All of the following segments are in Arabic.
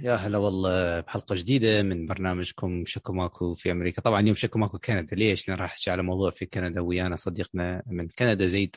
يا هلا والله بحلقة جديدة من برنامجكم شكو ماكو في أمريكا. طبعا اليوم شكو ماكو كندا. ليش؟ لأن راح على موضوع في كندا ويانا صديقنا من كندا زيد.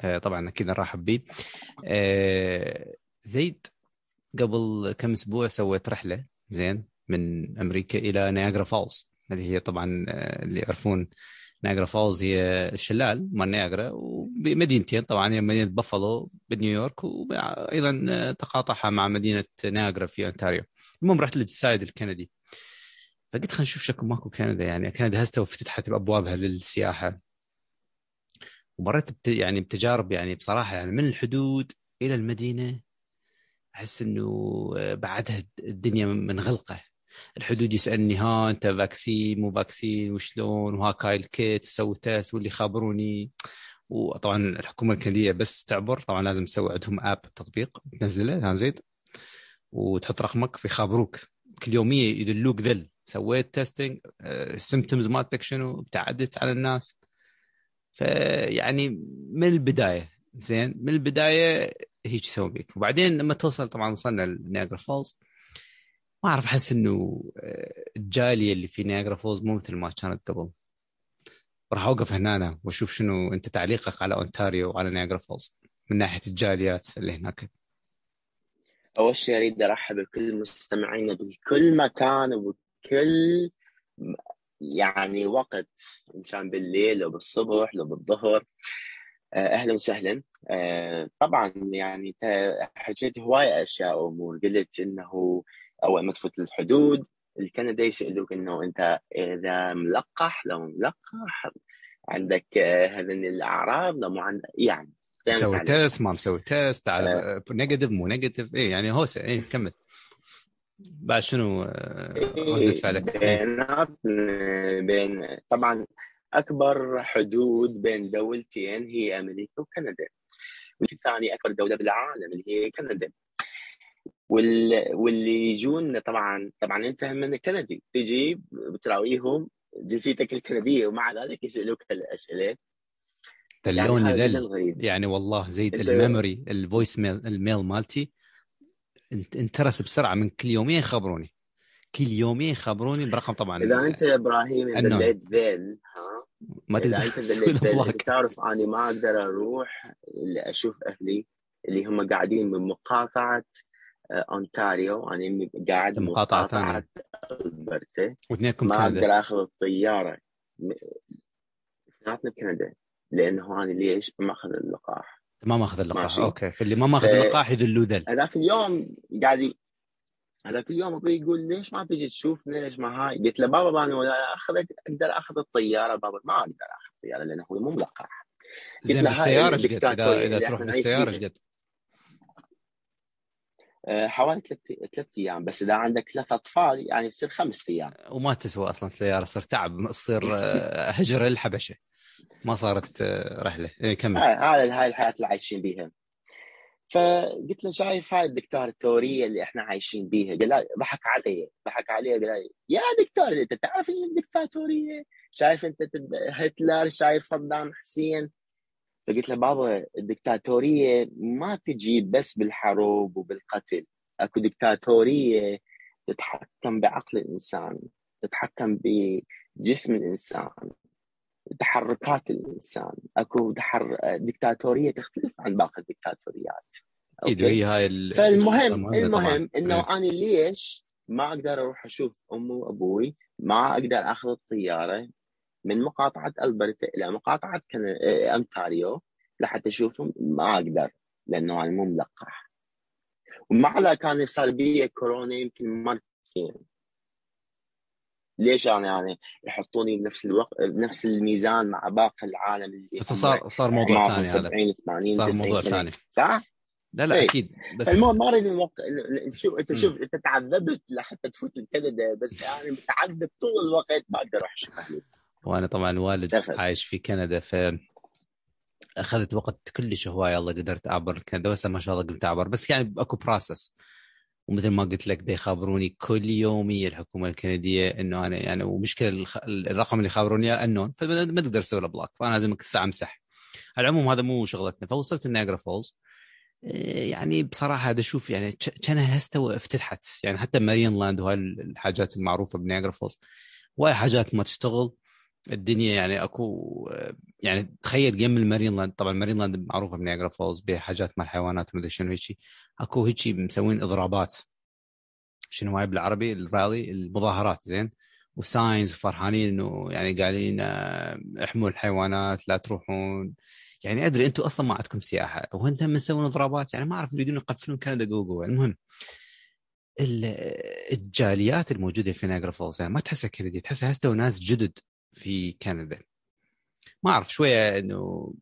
آه طبعا أكيد نرحب به آه زيد قبل كم أسبوع سويت رحلة زين من أمريكا إلى نياجرا فولز. اللي هي طبعا آه اللي يعرفون نياجرا فولز هي الشلال مال نياجرا وبمدينتين طبعا مدينة بافالو بنيويورك وأيضا تقاطعها مع مدينة نياجرا في أونتاريو. المهم رحت لل side الكندي. فقلت خلينا نشوف شكو ماكو كندا يعني كندا هسه وفتحت أبوابها للسياحة. ومريت بت يعني بتجارب يعني بصراحة يعني من الحدود إلى المدينة أحس إنه بعدها الدنيا منغلقه الحدود يسألني ها أنت vaccine مو vaccine وشلون؟ وهاك هاي ال kit سوي test واللي خابروني وطبعا الحكومة الكندية بس تعبر طبعا لازم تسوي عندهم app تطبيق تنزله زيد وتحط رقمك فيخابروك كل يوميه يذلوك ذل. سويت testing symptoms مالتك شنو ابتعدت عن الناس. فيعني من البداية زين؟ من البداية هيك يسوي بيك. وبعدين لما توصل طبعا وصلنا لنياجرا فولز ما أعرف أحس إنه الجالية اللي في نياجرا فولز مو مثل ما كانت قبل. راح أوقف هنا وأشوف شنو أنت تعليقك على أونتاريو وعلى نياجرا فولز من ناحية الجاليات اللي هناك. أول شيء أريد أرحب بكل مستمعينا بكل مكان وبكل يعني وقت إن كان بالليل أو بالصبح لو بالظهر. أهلا وسهلا. طبعا يعني حكيت هواي أشياء وامور قلت إنه اول ما تفوت الحدود الكندا يسألوك إنه أنت إذا ملقح لو ملقح عندك هذين الأعراض لو يعني مسوي test ما مسوي test على آه. negative مو negative اي يعني هوسة اي كمل بعد شنو ردة فعلك؟ بينات بين طبعا أكبر حدود بين دولتين هي أمريكا وكندا ثاني أكبر دولة بالعالم اللي هي كندا. واللي يجون طبعا طبعا أنت من كندي. تجي بتراويهم جنسيتك الكندية ومع ذلك يسألوك الاسئله ذلوني يعني ذل. يعني والله زيد ال memory ال voice mail ال mail مالتي انترس بسرعة من كل يومين يخبروني. كل يومين يخبروني برقم طبعا إذا أنت يا إبراهيم ذليت ذل ها؟ ما تدري أنت ذليت تعرف اني ما أقدر أروح اللي أشوف أهلي اللي هم قاعدين من مقاطعة أونتاريو. أنا قاعد مقاطعة ثانية. البرتا واثنينكم ما أقدر أخذ الطيارة. اثنيناتنا بكندا لأنه أنا ليش ما أخذ اللقاح؟ ما ماخذ اللقاح. ماشي. أوكي. فاللي ما ماخذ ف... اللقاح يذلوا ذل. هذاك اليوم قاعد هذاك اليوم أبوي يقول ليش ما تجي تشوفنا ليش ما هاي؟ قلت له بابا أنا ولا اخذ أقدر أخذ الطيارة. بابا ما أقدر أخذ الطيارة لأنه هو مو ملقح زين بالسيارة إيش قد؟ اذا, إذا تروح بالسيارة إيش قد؟ حوالي ثلاث ثلاث أيام بس إذا عندك ثلاث أطفال يعني يصير خمس أيام. وما تسوى أصلا السياره صار تعب تصير هجرة للحبشة. ما صارت رحلة. إيه كمل. هذا هاي الحياة اللي عايشين بيها. فقلت له شايف هاي الدكتاتوريه اللي إحنا عايشين بيها؟ قال ضحك علي ضحك علي قال يا دكتور أنت تعرف الدكتاتوريه شايف أنت هتلر شايف صدام حسين؟ فقلت له بابا الدكتاتورية ما تجي بس بالحروب وبالقتل. أكو دكتاتورية تتحكم بعقل الإنسان تتحكم بجسم الإنسان تحركات الإنسان. أكو تحر... دكتاتورية تختلف عن باقي الدكتاتوريات. أكيد هي هاي ال... فالمهم المهم إنه أنا ليش ما أقدر أروح أشوف أمي وأبوي؟ ما أقدر أخذ الطيارة. من مقاطعة البرتا إلى مقاطعة كان... انتاريو لحتى اشوفهم ما أقدر لأنه أنا مو ملقح. ومع كان صار بي كورونا يمكن مرتين. ليش أنا يعني يحطوني بنفس الوقت بنفس الميزان مع باقي العالم اللي بس صار صار موضوع ثاني 70 80 صار موضوع ثاني. صح؟ لا لا أكيد بس المهم ما أريد الموقع شوف أنت شوف أنت تعذبت لحتى تفوت لكندا بس يعني متعذب طول الوقت. ما أقدر أروح أشوف أهلي وأنا طبعا والد عايش في كندا ف أخذت وقت كلش هواي الله قدرت أعبر كندا بس ما شاء الله قمت أعبر. بس يعني أكو process ومثل ما قلت لك دي يخابروني كل يوميا الحكومة الكندية إنه أنا يعني ومشكلة الرقم اللي يخابروني إياه انون فما تقدر تسوي له block فأنا لازم الساعة أمسح. على العموم هذا مو شغلتنا فوصلت النياجرا فولز. يعني بصراحة هذا شوف يعني كأنها هسه افتتحت. يعني حتى مارين لاند وهاي الحاجات المعروفة بنياجرا فولز وهاي حاجات ما تشتغل. الدنيا يعني أكو يعني تخيل جيم المارين لاند طبعا مارين لاند معروفة بنياجرا فولز بها حاجات مال الحيوانات ومدري شنو هيك أكو هيك مسوين إضرابات. شنو هاي بالعربي؟ الرالي المظاهرات زين. و signs وفرحانين إنه يعني قاعدين آه، احموا الحيوانات لا تروحون. يعني أدري أنتم أصلا ما عندكم سياحة. وانت مسوين إضرابات يعني ما أعرف يريدون يقفلون كندا جو جو المهم الجاليات الموجودة في نايجرا فولز يعني ما تحسها كندي تحسها هسه ناس جدد. في كندا. ما أعرف شوية إنه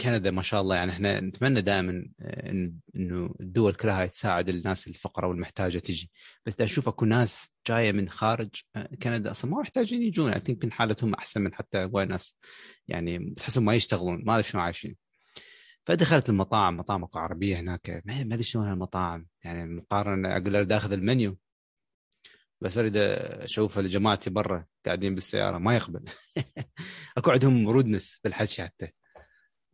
كندا ما شاء الله يعني إحنا نتمنى دائما آه، إنه الدول كلها تساعد الناس الفقراء والمحتاجة تجي. بس أشوف أكو ناس جاية من خارج آه، كندا أصلا ما محتاجين يجون. I think حالتهم أحسن من حتى وايد ناس يعني تحسهم ما يشتغلون ما أدري شنو عايشين. فدخلت المطاعم مطاعم عربية هناك ما أدري شلون المطاعم يعني مقارنة أقول داخل المنيو. بس أريد أشوف جماعتي برا قاعدين بالسيارة ما يقبل أكو عندهم رودنس بالحكي حتى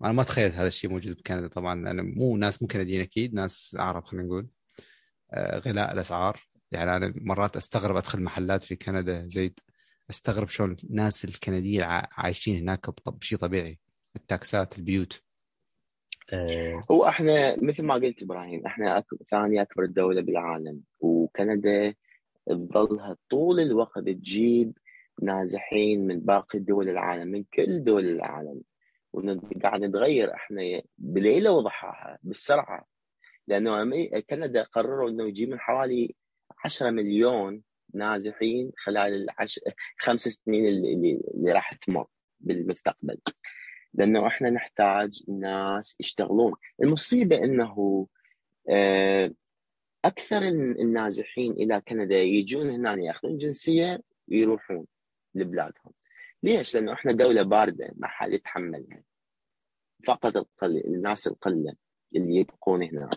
أنا ما تخيلت هذا الشيء موجود بكندا طبعا أنا مو ناس مو كنديين أكيد ناس عرب خلينا نقول آه، غلاء الأسعار يعني أنا مرات أستغرب أدخل محلات في كندا زيد أستغرب شلون الناس الكنديين عايشين هناك بشيء طبيعي التاكسات البيوت آه. هو إحنا مثل ما قلت إبراهيم إحنا. ثاني أكبر دولة بالعالم وكندا تظلها طول الوقت تجيب نازحين من باقي دول العالم من كل دول العالم. وقاعد نتغير إحنا بليلة وضحاها بالسرعة. لأنه كندا قرروا إنه يجيب من حوالي 10 مليون نازحين خلال العش... خمس سنين اللي, اللي راح تمر بالمستقبل. لأنه إحنا نحتاج ناس يشتغلون. المصيبة إنه آه، أكثر النازحين إلى كندا يجون هنا ياخذون جنسية ويروحون لبلادهم. ليش؟ لأنه إحنا دولة باردة ما حد يتحملها فقط القل... الناس القلة اللي يبقون هنا.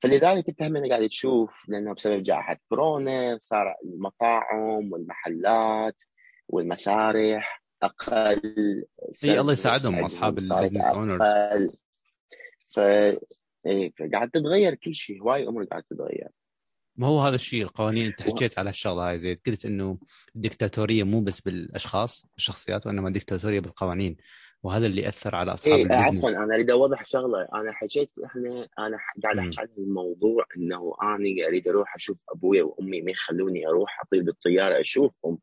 فلذلك أنت هم قاعد تشوف لأنه بسبب جائحة كورونا صار المطاعم والمحلات والمسارح أقل. إي الله يساعدهم أصحاب ال business owners ف اي فقاعد تتغير كل شيء هواي امور قاعد تتغير. ما هو هذا الشيء القوانين أنت حكيت على الشغلة هاي زيد قلت إنه الدكتاتوريه مو بس بالأشخاص الشخصيات وإنما الدكتاتوريه بالقوانين. وهذا اللي اثر على أصحاب إيه ال business. عفوا أنا أريد أوضح شغلة. أنا حكيت إحنا أنا قاعد أحكي عن الموضوع إنه أنا أريد أروح أشوف أبوي وأمي ما يخلوني أروح أطير بالطيارة أشوفهم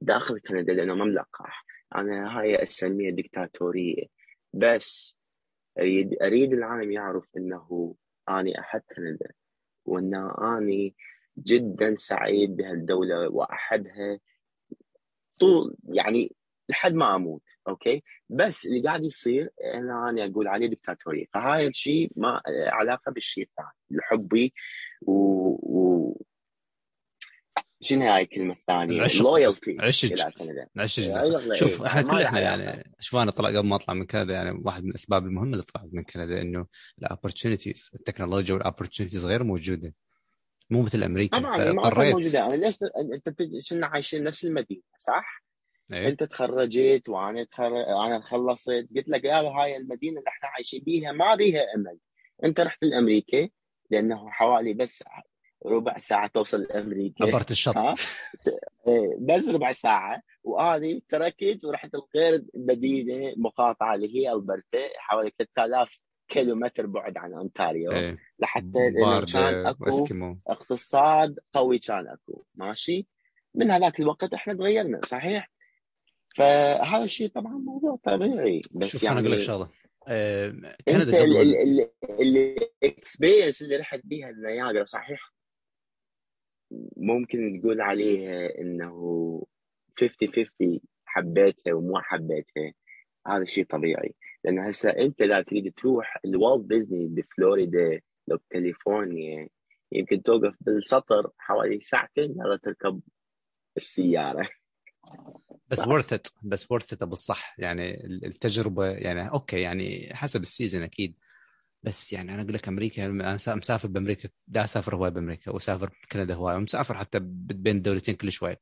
داخل كندا لأنه ما ملقح أنا هاي أسميها دكتاتوريه بس اريد أريد العالم يعرف إنه أني احب كندا وإن أني جدا سعيد بهالدولة وأحبها طول يعني لحد ما أموت أوكي؟ بس اللي قاعد يصير أنا أنا أقول عليه دكتاتوريه فهاي الشيء ما علاقة بالشيء الثاني حبي و, و... شنو هاي الكلمة الثانية؟ loyalty عشج عشج شوف إحنا كلنا يعني شوف أنا طلع قبل ما أطلع من كندا يعني واحد من الأسباب المهمة اللي طلعت من كندا إنه ال opportunities التكنولوجيا وال opportunities غير موجودة. مو مثل أمريكا. طبعا ما موجودة. أنا ليش أنت كنا عايشين نفس المدينة صح؟ أيه؟ أنت تخرجت وأنا تخرج أنا خلصت. قلت لك يا هاي المدينة اللي إحنا عايشين بيها ما بيها أمل. أنت رحت لأمريكا لأنه حوالي بس ربع ساعة توصل لأمريكا. عبرت الشط إيه، بس ربع ساعة. وهذه تركت ورحت لغير مدينه مقاطعة اللي هي البرتا حوالي 3000 كيلو متر بعد عن أونتاريو. إيه. لحتى كان أكو وإسكيمو. اقتصاد قوي كان أكو. ماشي؟ من هذاك الوقت إحنا تغيرنا صحيح؟ فهذا الشيء طبعا موضوع طبيعي. بس شوف يعني أنا أقول لك شغلة. آه، أنت ال experience اللي رحت بيها النياجرا صحيح؟ ممكن تقول عليها إنه 50 50 حبيتها ومو حبيتها. هذا شيء طبيعي. لأن هسه أنت لا تريد تروح الوالت ديزني بفلوريدا لو بكاليفورنيا. يمكن توقف بالسطر حوالي ساعتين يلا تركب السيارة. بس worth بس worth بالصح يعني التجربة يعني okay يعني حسب ال season أكيد. بس يعني أنا أقول لك أمريكا أنا مسافر بأمريكا دا أسافر هواي بأمريكا وأسافر بكندا هواي ومسافر حتى بين الدولتين كل شوي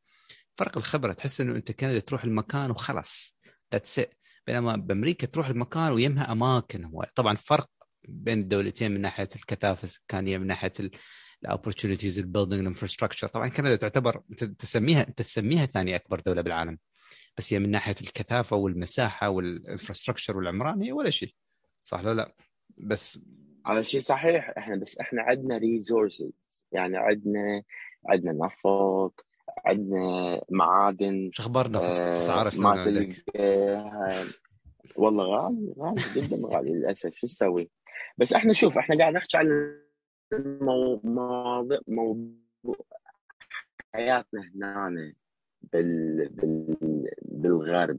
فرق الخبرة تحس إنه أنت كندا تروح المكان وخلص that's it بينما بأمريكا تروح المكان ويمها أماكن هواي. طبعا فرق بين الدولتين من ناحية الكثافة السكانيه من ناحية ال opportunities ال building ال infrastructure طبعا كندا تعتبر تسميها أنت تسميها ثاني أكبر دولة بالعالم. بس هي من ناحية الكثافة والمساحة وال infrastructure والعمران هي ولا شيء. صح لا لا؟ بس هذا شيء صحيح إحنا بس إحنا عندنا resources يعني عندنا عندنا نفط عندنا معادن شو أخبار نفط؟ آه، اسعار شلون ما عندك؟ تلقاها والله غالي غالي جدا غالي للأسف شو تسوي؟ بس إحنا شوف إحنا قاعد نحكي عن مواضيع موضوع حياتنا هنا بال... بال... بالغرب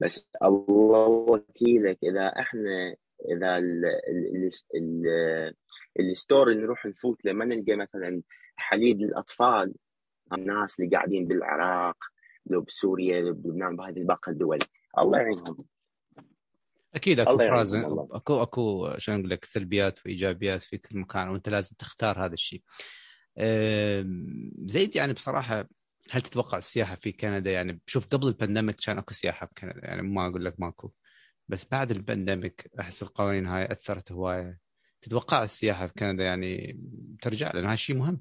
بس الله وكيلك إذا إحنا إذا ال... ال... ال... ال... الستور اللي نروح نفوت لما نلقى مثلا حليب للأطفال الناس اللي قاعدين بالعراق لو بسوريا لو بلبنان بهذه باقي الدول الله يعينهم أكيد أكو والله. أكو أكو شلون أقول لك سلبيات وإيجابيات في كل مكان وأنت لازم تختار هذا الشيء. زيد يعني بصراحة هل تتوقع السياحة في كندا يعني شوف قبل ال pandemic كان أكو سياحة بكندا يعني ما أقول لك ماكو بس بعد ال pandemic أحس القوانين هاي أثرت هواية. تتوقع السياحة في كندا يعني ترجع لأن هذا شيء مهم؟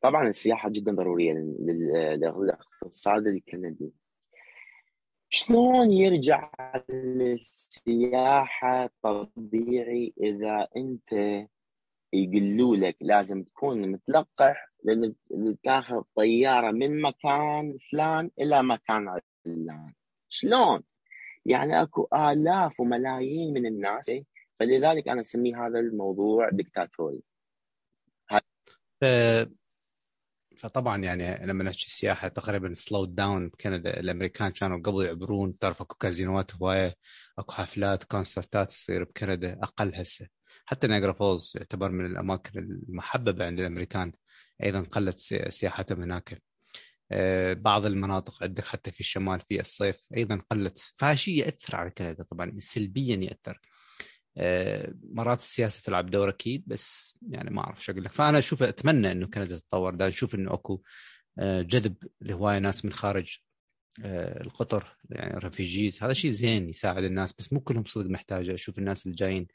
طبعا السياحة جدا ضرورية لل- للاقتصاد الكندي. شلون يرجع للسياحة طبيعي إذا أنت يقولوا لك لازم تكون متلقح تاخذ طيارة من مكان فلان إلى مكان علان شلون؟ يعني أكو آلاف وملايين من الناس. فلذلك أنا أسميه هذا الموضوع دكتاتوري ف... فطبعا يعني لما نحكي السياحة تقريبا slow down بكندا الأمريكان كانوا قبل يعبرون. تعرف أكو كازينوات هواية أكو حفلات concertات تصير بكندا أقل هسه. حتى نياجرا فولز يعتبر من الأماكن المحببة عند الأمريكان. أيضا قلت سي- سياحتهم هناك. بعض المناطق عندك حتى في الشمال في الصيف أيضا قلت فهالشيء يأثر على كندا طبعا سلبيا يأثر. آه، مرات السياسة تلعب دور أكيد بس يعني ما أعرف شو أقول لك. فأنا أشوف أتمنى إنه كندا تتطور. دا نشوف إنه أكو آه، جذب لهواية ناس من خارج آه، القطر يعني refugees هذا شيء زين يساعد الناس بس مو كلهم صدق محتاجه أشوف الناس اللي جايين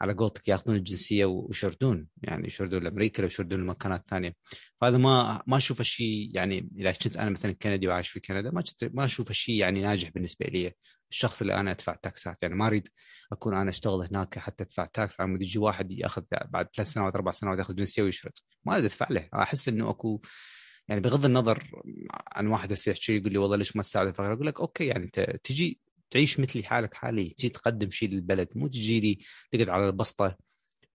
على قولتك ياخذون الجنسية ويشردون يعني يشردون لأمريكا لو يشردون لمكانات ثانية. فهذا ما ما أشوف الشيء يعني إذا كنت أنا مثلا كندي وعايش في كندا ما ما أشوف الشيء يعني ناجح بالنسبة لي. الشخص اللي أنا أدفع تاكسات يعني ما أريد أكون أنا أشتغل هناك حتى أدفع تاكس على مود يجي واحد يأخذ بعد ثلاث سنوات أربع سنوات يأخذ جنسية ويشرد. ما أريد أدفع له. أحس إنه اكو يعني بغض النظر عن واحد يحكي يقول لي والله ليش ما تساعد الفقير؟ أقول لك okay يعني أنت تجي تعيش مثلي حالك حالي تجي تقدم شيء للبلد مو تجي لي تقعد على البسطة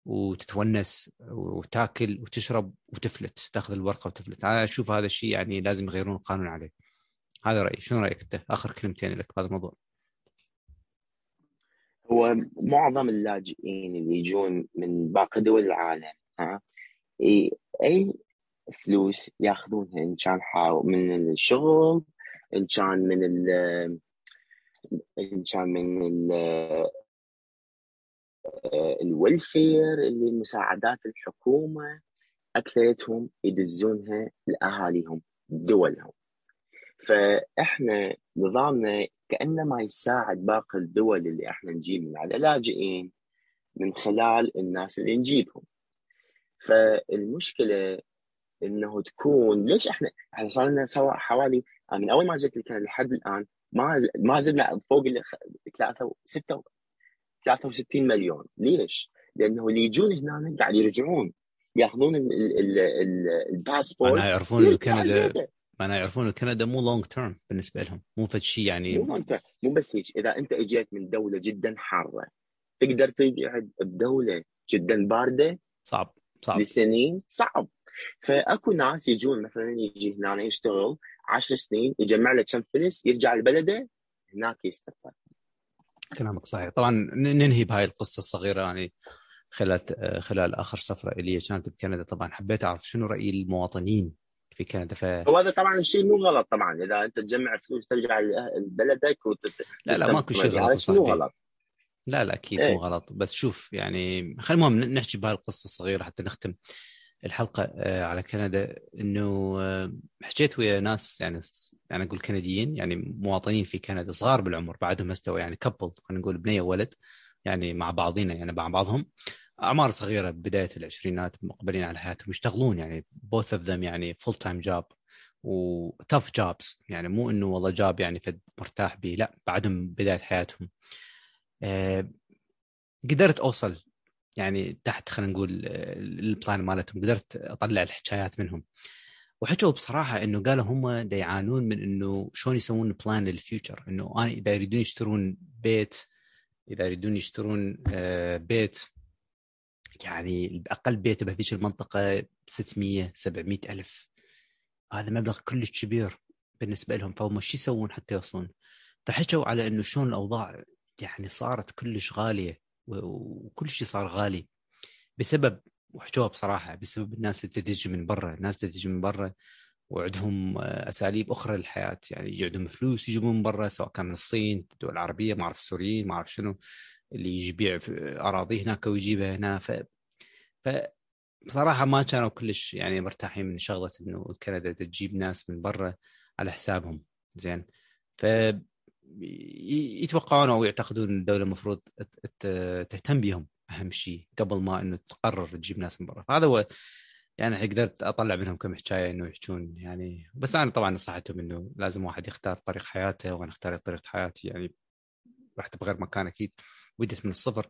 وتتونس وتاكل وتشرب وتفلت تاخذ الورقة وتفلت. أنا أشوف هذا الشيء يعني لازم يغيرون القانون عليه هذا رأيي. شنو رأيك أنت؟ آخر كلمتين لك بهذا الموضوع. هو معظم اللاجئين اللي يجون من باقي دول العالم ها إي فلوس ياخذونها إن كان من الشغل إن كان من ان كان من ال الويلفير اللي مساعدات الحكومة اكثرتهم يدزونها لأهاليهم دولهم. فإحنا نظامنا كأنما يساعد باقي الدول اللي إحنا نجيب من على لاجئين من خلال الناس اللي نجيبهم. فالمشكلة إنه تكون ليش إحنا إحنا صار لنا سوا حوالي من أول ما جيت لحد الآن ما ما زلنا فوق ال 3 6 63 مليون. ليش؟ لأنه اللي يجون هنا قاعد يرجعون يأخذون ال- ال- ال- ال- الباسبورت معناها يعرفون إنه كندا. معناها يعرفون إنه كندا مو long term بالنسبة لهم. مو فد شيء يعني. مو انت مو بس هيك. إذا أنت إجيت من دولة جدا حارة تقدر تقعد بدولة جدا باردة؟ صعب. صعب. لسنين؟ صعب. فأكو ناس يجون مثلا يجي هنا يشتغل عشر سنين يجمع له كم فلس يرجع لبلده هناك يستقر. كلامك صحيح. طبعا ننهي بهاي القصة الصغيرة يعني خلال خلال آخر سفرة الي كانت بكندا طبعا. حبيت أعرف شنو رأي المواطنين في كندا؟ ف لا وهذا طبعا الشيء مو غلط طبعا. إذا أنت تجمع فلوس ترجع لبلدك وتت... لا ماكو شيء غلط مو غلط. لا لا أكيد إيه. مو غلط. بس شوف يعني خلينا المهم نحكي بهاي القصة الصغيرة حتى نختم. الحلقة آه، على كندا إنه آه، حكيت ويا ناس يعني أنا أقول كنديين يعني مواطنين في كندا صغار بالعمر بعدهم استوى يعني كبل خلينا نقول بنيه وولد يعني مع بعضينا يعني مع بعضهم. أعمار صغيرة بداية العشرينات مقبلين على حياتهم يشتغلون يعني both of them يعني full time job و tough jobs يعني مو إنه والله جاب يعني فد مرتاح به لا بعدهم بداية حياتهم. أه قدرت أوصل يعني تحت خلينا نقول ال plan مالتهم. قدرت أطلع الحكايات منهم. وحكوا بصراحة إنه قالوا هم يعانون من إنه شلون يسوون plan لل future إنه أنا إذا يريدون يشترون بيت إذا يريدون يشترون آه، بيت يعني أقل بيت بهذيك المنطقة 600 700 ألف. هذا مبلغ كلش كبير بالنسبة لهم. فهم شو يسوون حتى يوصلون؟ فحكوا على إنه شلون الأوضاع يعني صارت كلش غالية. وكل شيء صار غالي بسبب وحكوها بصراحة بسبب الناس اللي تجي من برا الناس اللي تجي من برا وعندهم أساليب أخرى للحياة. يعني يجي عندهم فلوس يجيبون من برا سواء كان من الصين الدول العربية ما أعرف السوريين ما أعرف شنو اللي يبيع اراضيه هناك ويجيبها هنا. ف ف بصراحة ما كانوا كلش يعني مرتاحين من شغلة إنه كندا تجيب ناس من برا على حسابهم. زين. ف يتوقعون أو يعتقدون الدولة المفروض تهتم بهم. أهم شيء قبل ما إنه تقرر تجيب ناس من برا. فهذا هو يعني قدرت أطلع منهم كم حكايه إنه يحجون يعني. بس أنا طبعا نصحتهم إنه لازم واحد يختار طريق حياته وأنا أختار طريقة حياتي. يعني رحت بغير مكان أكيد. بديت من الصفر.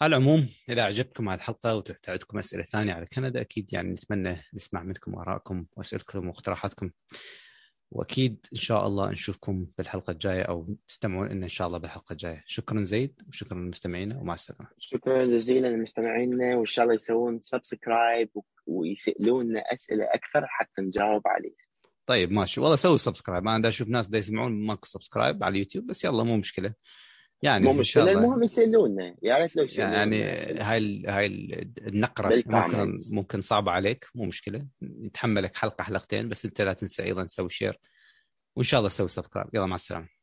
على العموم إذا عجبتكم هالحلقه وتحتاجكم أسئلة ثانية على كندا أكيد يعني نتمنى نسمع منكم آرائكم وأسئلتكم واقتراحاتكم. وأكيد إن شاء الله نشوفكم بالحلقة الجاية أو تستمعون لنا إن شاء الله بالحلقة الجاية. شكرا زيد وشكرا لمستمعينا ومع السلامة. شكرا جزيلا لمستمعينا وإن شاء الله يسوون subscribe ويسألونا أسئلة أكثر حتى نجاوب عليها. طيب ماشي. والله سوي subscribe أنا دا أشوف ناس دا يسمعون ماكو subscribe على اليوتيوب بس يلا مو مشكلة. يعني مو مشكله المهم يسألونا يا ريت لو يسألونا يعني هاي هاي النقرة ممكن ممكن صعبة عليك مو مشكلة. نتحملك حلقة حلقتين بس أنت لا تنسى أيضا تسوي share وإن شاء الله تسوي subscribe يلا مع السلامة.